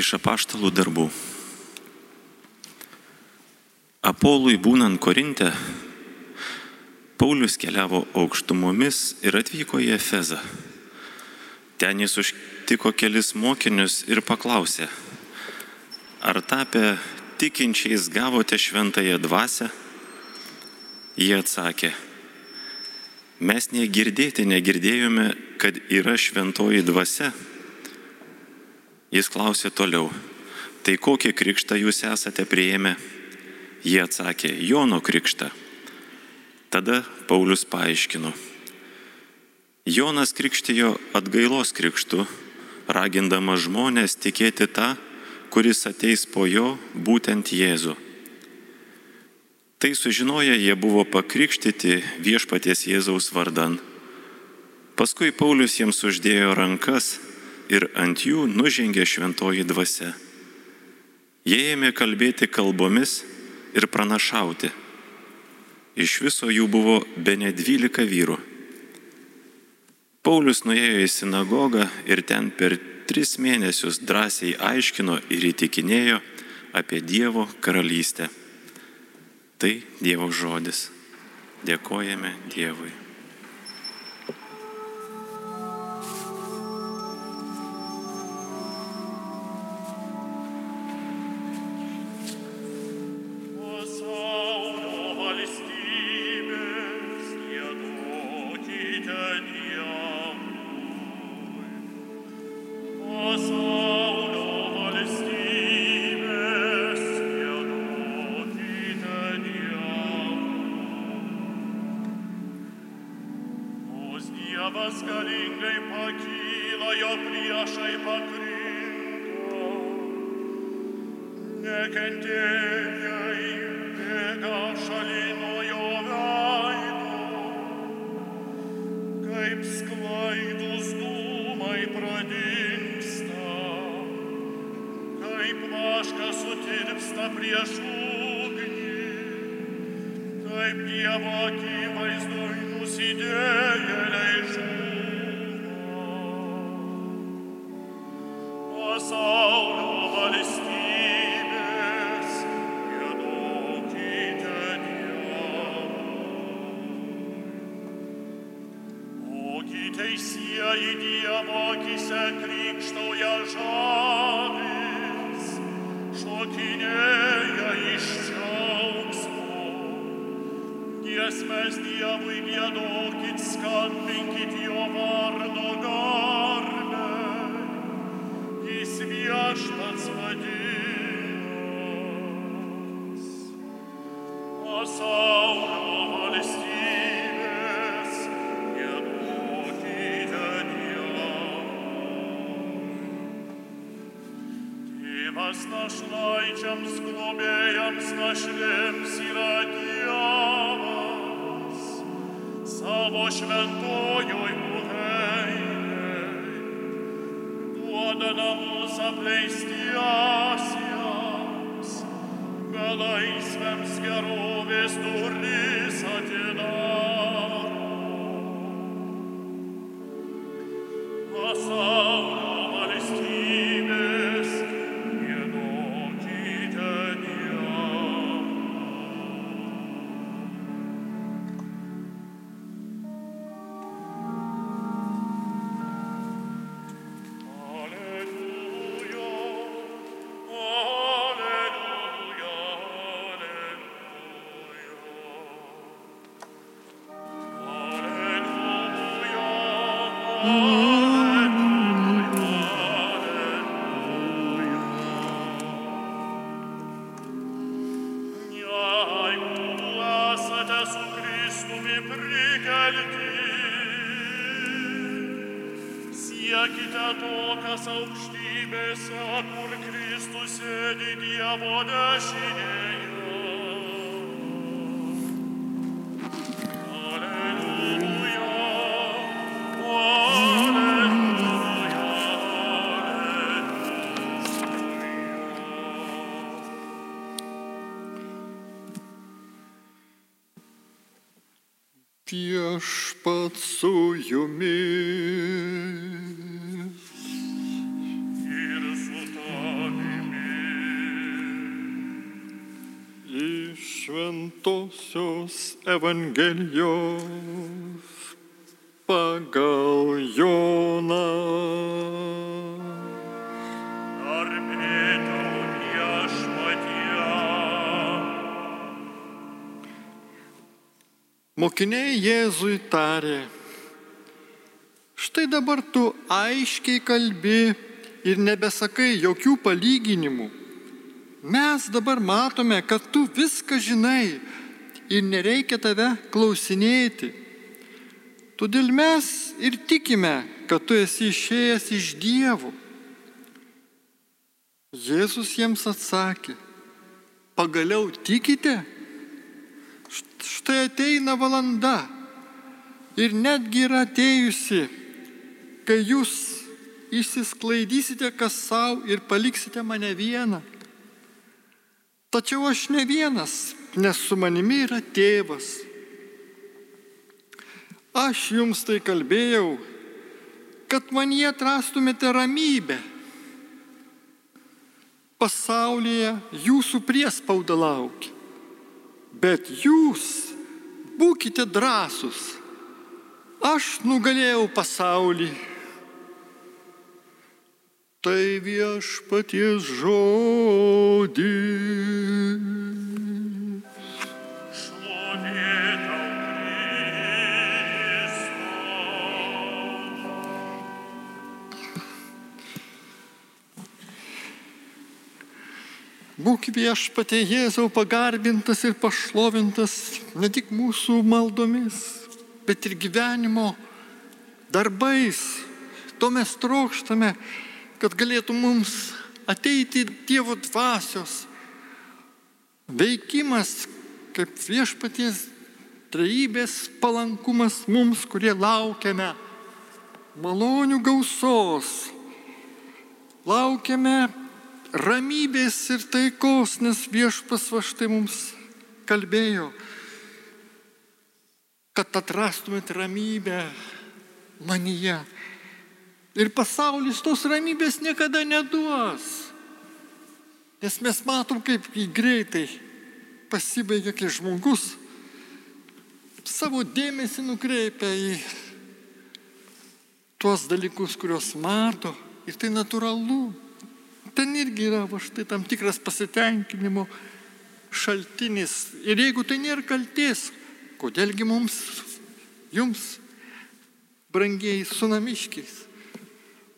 Iš apaštalų darbų. Apolui būnant Korinte, Paulius keliavo aukštumomis ir atvyko į Efezą. Ten jis užtiko kelis mokinius ir paklausė, ar tapę tikinčiais gavote šventąją dvasę? Jie atsakė, mes negirdėti negirdėjome, kad yra šventoji dvasia. Jis klausė toliau, tai kokį krikštą jūs esate prieėmę? Jie atsakė, Jono krikštą. Tada Paulius paaiškino. Jonas krikštijo atgailos krikštu, ragindamas žmonės tikėti tą, kuris ateis po jo, būtent Jėzų. Tai sužinoję jie buvo pakrikštyti viešpaties Jėzaus vardan. Paskui Paulius jiems uždėjo rankas ir ant jų nužengė šventoji dvasia. Jie ėmė kalbėti kalbomis ir pranašauti. Iš viso jų buvo be ne dvylika vyrų. Paulius nuėjo į sinagogą ir ten per tris mėnesius drąsiai aiškino ir įtikinėjo apie Dievo karalystę. Tai Dievo žodis. Dėkojame Dievui. Prieš ugnį, kaip Dievo akivaizdoj nusidėjėliai žūva. Pasaulio valstybės, giedokite Dievui. Ogi teisieji Dievo akise krikštauja žavis, šokinėja Giesmės Dievui giedokit, skambinkit jo vardo garbę jis viešpats vadinas. Pasaulio valstybės, giedokite Dievui. Tėvas našlaičiams, globėjams, našlėms yra Dievas, šventojoj buveinėj duoda namus apleistiesiems, belaisvėms gerovės duris atidaro. Pasaulio aukštybėse, kur Kristus sėdi Dievo dešinėje. Viešpat su jumis. Ir su tavimi. Iš šventosios Evangelijos pagal Joną. Mokiniai Jėzui tarė, štai dabar tu aiškiai kalbi ir nebesakai jokių palyginimų. Mes dabar matome, kad tu viską žinai ir nereikia tave klausinėti. Todėl mes ir tikime, kad tu esi išėjęs iš dievų. Jėzus jiems atsakė, pagaliau tikite? Štai ateina valanda ir netgi yra atėjusi, kai jūs išsisklaidysite kas savo ir paliksite mane vieną. Tačiau aš ne vienas, nes su manimi yra tėvas. Aš jums tai kalbėjau, kad man jie atrastumėte ramybę. Pasaulyje jūsų priespauda laukia. Bet jūs būkite drąsūs. Aš nugalėjau pasaulį. Tai viešpaties žodis. Būk viešpatie Jėzau pagarbintas ir pašlovintas ne tik mūsų maldomis, bet ir gyvenimo darbais. To mes trokštame, kad galėtų mums ateiti Dievo dvasios veikimas kaip viešpaties trejybės palankumas mums, kurie laukiame malonių gausos, laukiame ramybės ir taikos, nes viešpas va štai mums kalbėjo, kad atrastumėt ramybę manyje. Ir pasaulis tos ramybės niekada neduos. Nes mes matom, kaip greitai pasibaigia, kai žmogus savo dėmesį nukreipia į tuos dalykus, kuriuos mato. Ir tai natūralu. Ten irgi yra va štai tam tikras pasitenkinimo šaltinis. Ir jeigu tai nėra kalties, kodėlgi mums, jums, brangiai sunamiškiais,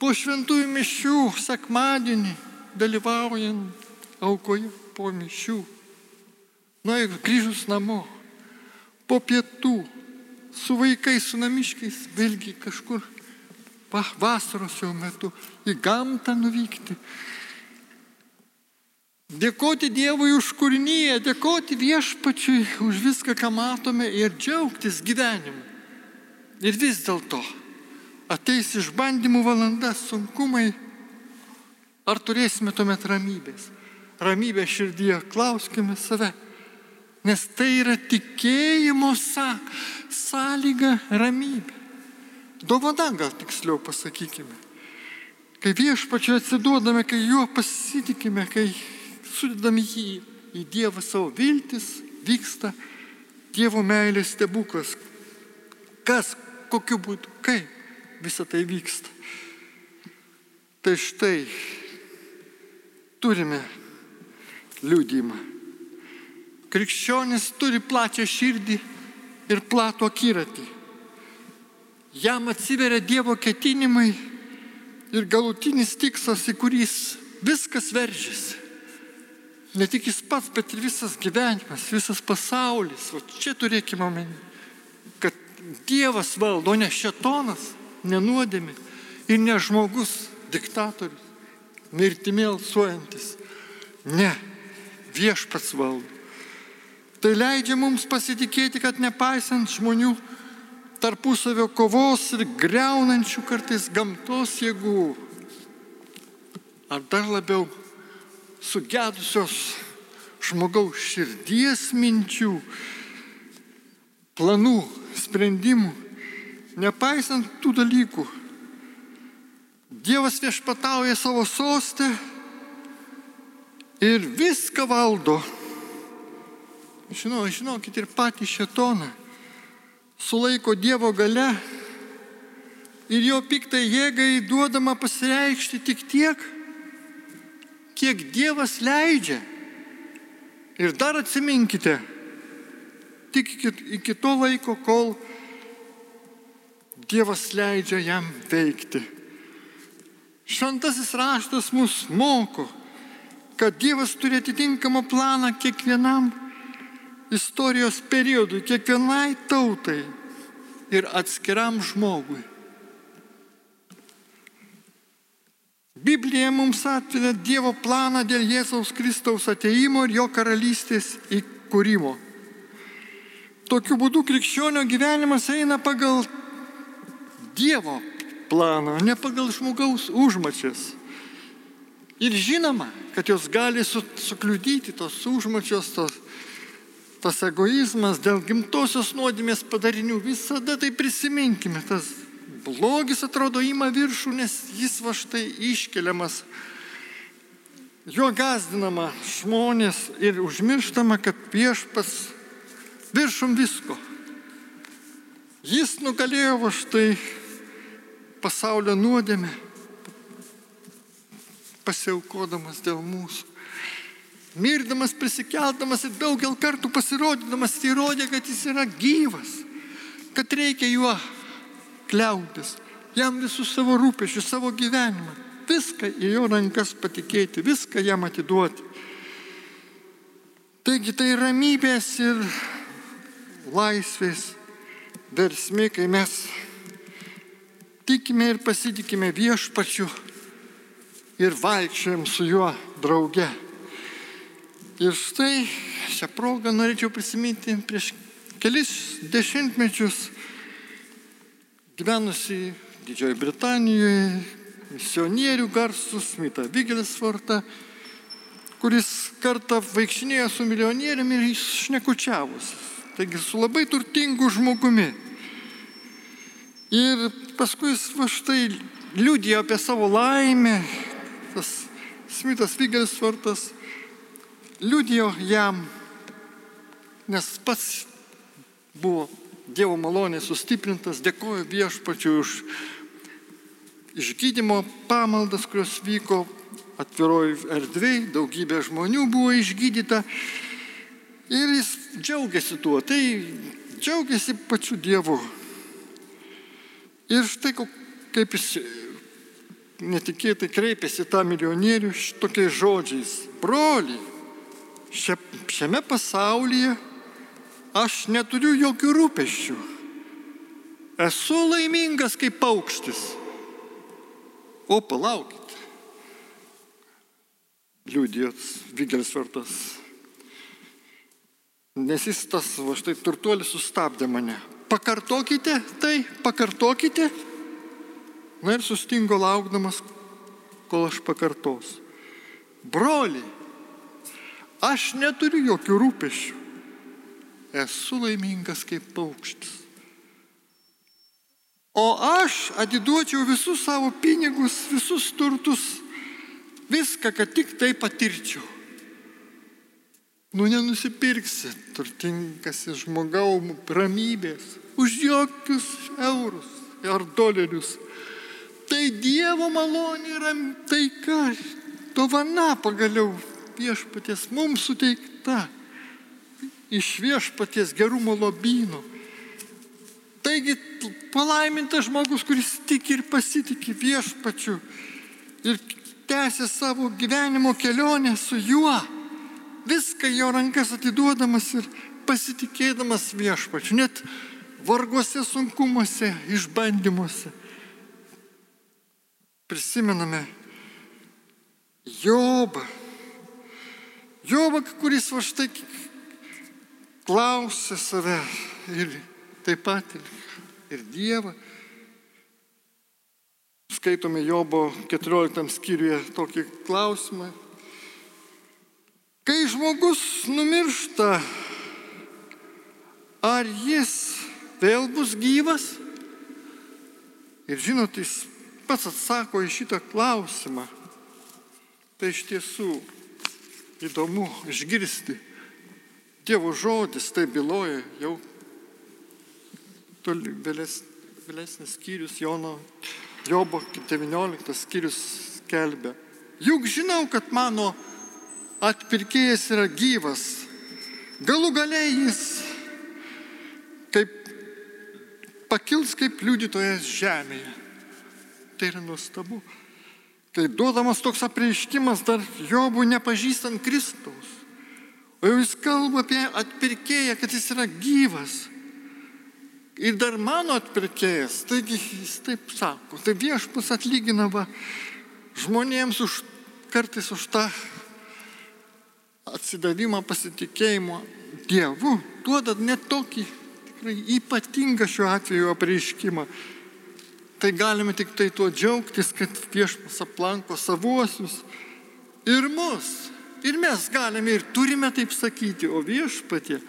po šventųjų mišių sekmadienį dalyvaujant aukoje po mišių, na ir grįžus namo, po pietų, su vaikais, su namiškiais, vėlgi kažkur vasaros jau metu į gamtą nuvykti. Dėkoti Dievui už kūrinyje, dėkoti viešpačiui už viską, ką matome ir džiaugtis gyvenimu. Ir vis dėlto ateis išbandymų valanda, sunkumai. Ar turėsime tuomet ramybės? Ramybė širdyje, klauskime save. Nes tai yra tikėjimo sąlyga ramybė. Dovana gal tiksliau pasakykime. Kai viešpačiu atsiduodame, kai juo pasitikime, kai sudedame jį į Dievą savo viltis, vyksta Dievo meilės stebuklas. Kas, kokiu būdu, kaip visą tai vyksta. Tai štai turime liūdimą. Krikščionis turi plačią širdį ir platų akiratį. Jam atsiveria Dievo ketinimai ir galutinis tikslas, į kurį viskas veržiasi. Ne tik jis pats, bet ir visas gyvenimas, visas pasaulis. O čia turėkime omeny, kad Dievas valdo, o ne šetonas, nenuodėmi ir ne žmogus, diktatorius, mirtimi alsuojantis. Ne, viešpats valdo. Tai leidžia mums pasitikėti, kad nepaisant žmonių tarpusavio kovos ir greunančių kartais gamtos jėgų, ar dar labiau sugedusios žmogaus širdies minčių, planų, sprendimų, nepaisant tų dalykų, Dievas viešpatauja savo sostę ir viską valdo. žinau, žinokit ir patį šetoną, sulaiko Dievo gale ir jo piktai jėgai duodama pasireikšti tik tiek, kiek Dievas leidžia. Ir dar atsiminkite, tik iki, iki to laiko, kol Dievas leidžia jam veikti. Šventasis raštas mus moko, kad Dievas turi atitinkamą planą kiekvienam istorijos periodui, kiekvienai tautai ir atskiram žmogui. Biblija mums atveria Dievo planą dėl Jėzaus Kristaus ateimo ir jo karalystės įkūrimo. Tokiu būdu krikščionio gyvenimas eina pagal Dievo planą, ne pagal žmogaus užmačias. Ir žinoma, kad jos gali su, sukliudyti tos užmačios, tos, tas egoizmas dėl gimtosios nuodėmės padarinių. Visada tai prisiminkime, tas blogis atrodo ima viršų, nes jis va štai iškeliamas. Jo gazdinama žmonės ir užmirštama, kad viešpas viršum visko. Jis nugalėjo va štai pasaulio nuodėmę, pasiaukodamas dėl mūsų. Mirdamas, prisikeldamas ir daugel kartų pasirodydamas, įrodė, kad jis yra gyvas, kad reikia juo kliautis, jam visus savo rūpešius, savo gyvenimą, viską į jo rankas patikėti, viską jam atiduoti. Taigi tai ramybės ir laisvės versmė, kai mes tikime ir pasitikime viešpačiu ir vaikščiojam su juo drauge. Ir štai šią progą norėčiau prisiminti prieš kelis dešimtmečius gyvenusi Didžiojo Britanijoje, misionierių garsus, Smita Vigelsfortą, kuris kartą vaikštinėjo su milijonieriumi ir jis šnekučiavusi. Taigi su labai turtingu žmogumi. Ir paskui jis va štai liūdėjo apie savo laimę, tas Smitas Vigelsfortas liūdėjo jam, nes pats buvo Dievo malonė sustiprintas, dėkoju viešpačiu už išgydymo pamaldas, kurios vyko atviroj erdvėj, daugybė žmonių buvo išgydyta ir jis džiaugiasi tuo, tai džiaugiasi pačiu Dievu. Ir štai kaip jis netikėtai kreipėsi tą milijonierių tokiais žodžiais. Broli, šiame pasaulyje aš neturiu jokių rūpeščių. Esu laimingas kaip paukštis. O palaukit. Liūdėjot Vigelsvertas. Nes jis tas, va štai turtuolis sustabdė mane. Pakartokite tai, pakartokite. Na ir sustingo laukdamas, kol aš pakartosiu. Broli, aš neturiu jokių rūpešių esu laimingas kaip paukštis. O aš atiduočiau visus savo pinigus, visus turtus, viską, kad tik tai patirčiau. Nu nenusipirksi turtingas žmogau ramybės už jokius eurus ar dolerius. Tai Dievo malonė yra taika, dovana pagaliau viešpaties mums suteikta iš viešpaties gerumo lobynų. Taigi palaimintas žmogus, kuris tiki ir pasitikė viešpačiu ir tęsia savo gyvenimo kelionę su juo, viską jo rankas atiduodamas ir pasitikėdamas viešpačiu, net varguose sunkumuose, išbandymuose. Prisimename Jobą. Jobą, kuris va štai klausia save ir taip pat ir Dievą. Skaitome Jobo 14 skyriuje tokį klausimą. Kai žmogus numiršta, ar jis vėl bus gyvas? Ir žinot, jis pats atsako į šitą klausimą. Tai iš tiesų įdomu išgirsti Dievo žodis tai byloja jau vėlesnis skyrius Jono Jobo 19 skyrius skelbia. Juk žinau, kad mano atpirkėjas yra gyvas. Galų galiai jis kaip pakils kaip liudytojas žemėje. Tai yra nuostabu. Tai duodamas toks apreiškimas dar Jobų nepažįstant Kristaus. O jau jis kalba apie atpirkėją, kad jis yra gyvas. Ir dar mano atpirkėjas, taigi jis taip sako, tai viešpas atlygina va, žmonėms už, kartais už tą atsidavimą pasitikėjimo Dievu, duoda net tokį tikrai ypatingą šiuo atveju apreiškimą. Tai galime tik tai tuo džiaugtis, kad viešpas aplanko savuosius ir mus. Ir mes galime ir turime taip sakyti, o viešpatie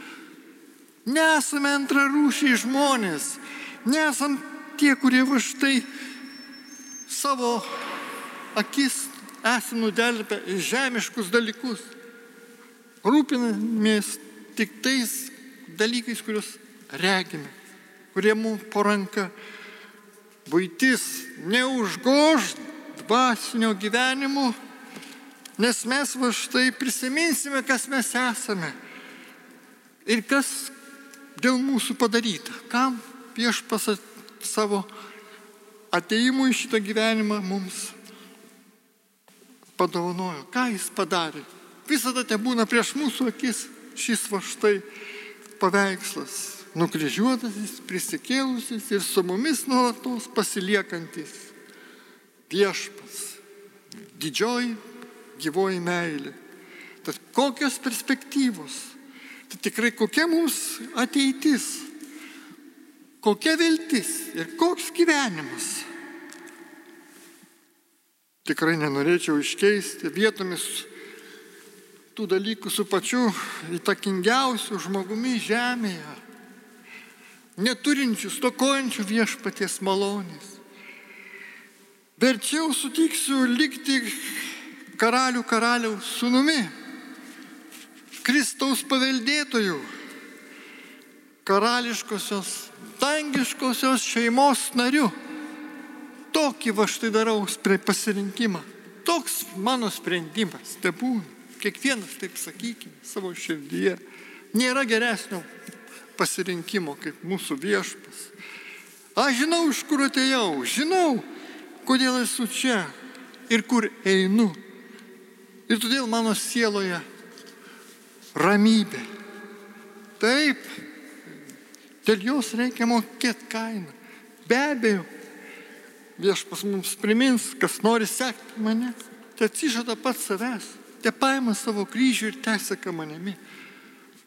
Nesame antrarūšiai žmonės, nesam tie, kurie va štai savo akis esame nudelbę į žemiškus dalykus. Rūpinamės tik tais dalykais, kuriuos regime, kurie mums po ranka. Būtis neužgož dvasinio gyvenimo, nes mes va štai prisiminsime, kas mes esame ir kas dėl mūsų padaryta. Kam viešpas savo ateimu į šitą gyvenimą mums padovanojo, ką jis padarė. Visada te būna prieš mūsų akis šis va štai paveikslas. Nukryžiuotasis, prisikėlusis ir su mumis nuolatos pasiliekantis viešpas, didžioji gyvoji meilė. Tad kokios perspektyvos Tai tikrai kokia mums ateitis, kokia viltis ir koks gyvenimas. Tikrai nenorėčiau iškeisti vietomis tų dalykų su pačiu įtakingiausiu žmogumi žemėje, neturinčių, stokojančių viešpaties malonės. Verčiau sutiksiu likti karalių karaliaus sunumi Kristaus paveldėtojų, karališkosios, dangiškosios šeimos narių. Tokį va štai darau pasirinkimą. Toks mano sprendimas. Tebūna. Kiekvienas taip sakykime savo širdyje. Nėra geresnio pasirinkimo kaip mūsų viešpas. Aš žinau, iš kur atėjau, žinau, kodėl esu čia ir kur einu. Ir todėl mano sieloje ramybė. Taip, dėl jos reikia mokėti kainą. Be abejo, viešpas mums primins, kas nori sekti mane, tai atsižada pats savęs, te paima savo kryžių ir teseka manimi.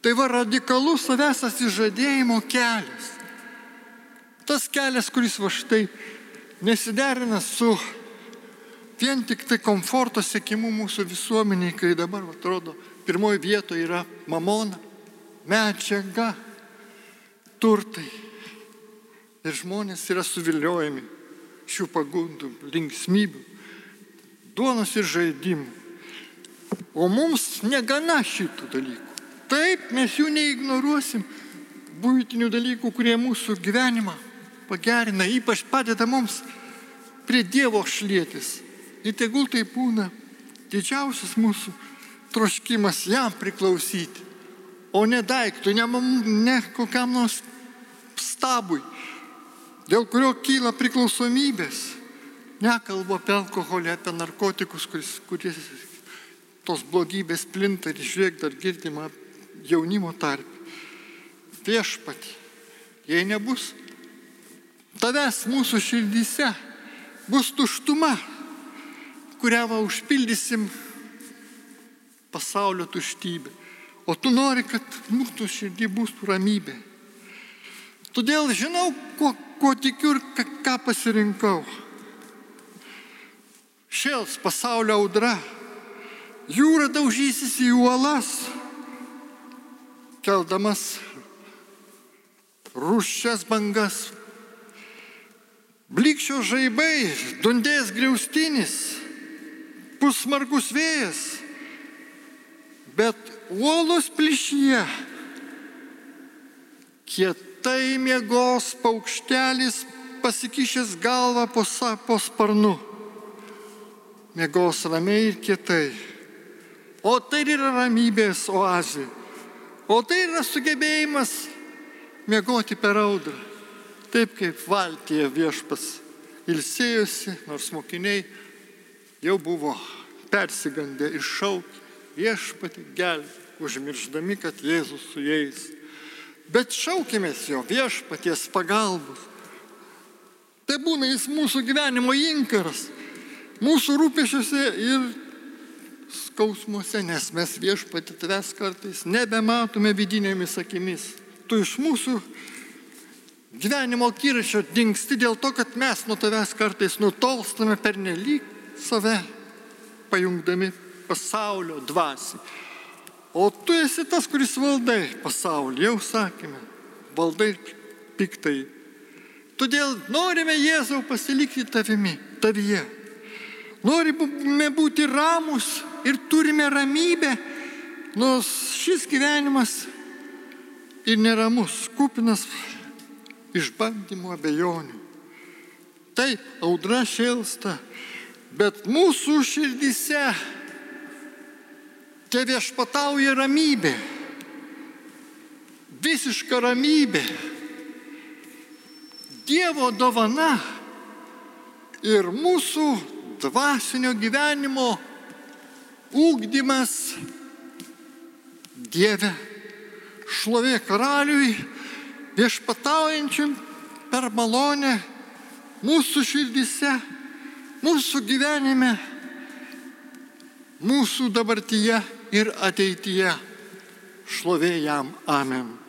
Tai va radikalus savęs atsižadėjimo kelias. Tas kelias, kuris va štai nesiderina su vien tik tai komforto sėkimu mūsų visuomeniai, kai dabar atrodo pirmoji vietoje yra mamona, medžiaga, turtai. Ir žmonės yra suviliojami šių pagundų, linksmybių, duonos ir žaidimų. O mums negana šitų dalykų. Taip, mes jų neignoruosim, būtinių dalykų, kurie mūsų gyvenimą pagerina, ypač padeda mums prie Dievo šlėtis. Ir tegul tai būna didžiausias mūsų troškimas jam priklausyti, o ne daiktui, ne, ne kokiam nors stabui, dėl kurio kyla priklausomybės. Nekalbu apie alkoholį, apie narkotikus, kuris, kuris tos blogybės plinta ir žiūrėk dar girdima jaunimo tarp. Viešpati, jei nebus tavęs mūsų širdyse, bus tuštuma, kurią va užpildysim pasaulio tuštybė. O tu nori, kad mūsų širdį būtų ramybė. Todėl žinau, ko, ko tikiu ir ką, pasirinkau. Šėls pasaulio audra, jūra daužysis į uolas, keldamas ruščias bangas. Blikščio žaibai, dundės griaustinis, pusmargus vėjas bet uolos plyšyje kietai miegos paukštelis pasikišęs galvą po, po sparnu. Miegos ramiai ir kietai. O tai yra ramybės oazė. O tai yra sugebėjimas miegoti per audrą. Taip kaip valtyje viešpas ilsėjosi, nors mokiniai jau buvo persigandę iššaukti viešpati gelbė, užmirždami, kad Jėzus su jais. Bet šaukimės jo viešpaties pagalbos. Tai būna jis mūsų gyvenimo inkaras, mūsų rūpešiuose ir skausmuose, nes mes viešpati tavęs kartais nebematome vidinėmis akimis. Tu iš mūsų gyvenimo kyrašio dinksti dėl to, kad mes nuo tavęs kartais nutolstame per nelik save, pajungdami pasaulio dvasį. O tu esi tas, kuris valdai pasaulį, jau sakėme, valdai piktai. Todėl norime Jėzau pasilikti tavimi, tavyje. Norime būti ramus ir turime ramybę, nors šis gyvenimas ir neramus, kupinas išbandymų abejonių. Taip, audra šėlsta, bet mūsų širdise te viešpatauja ramybė, visiška ramybė, Dievo dovana ir mūsų dvasinio gyvenimo ūkdymas Dieve, šlovė karaliui, viešpataujančiam per malonę mūsų širdise, mūsų gyvenime, mūsų dabartyje ir ateityje. Šlovė jam. Amen.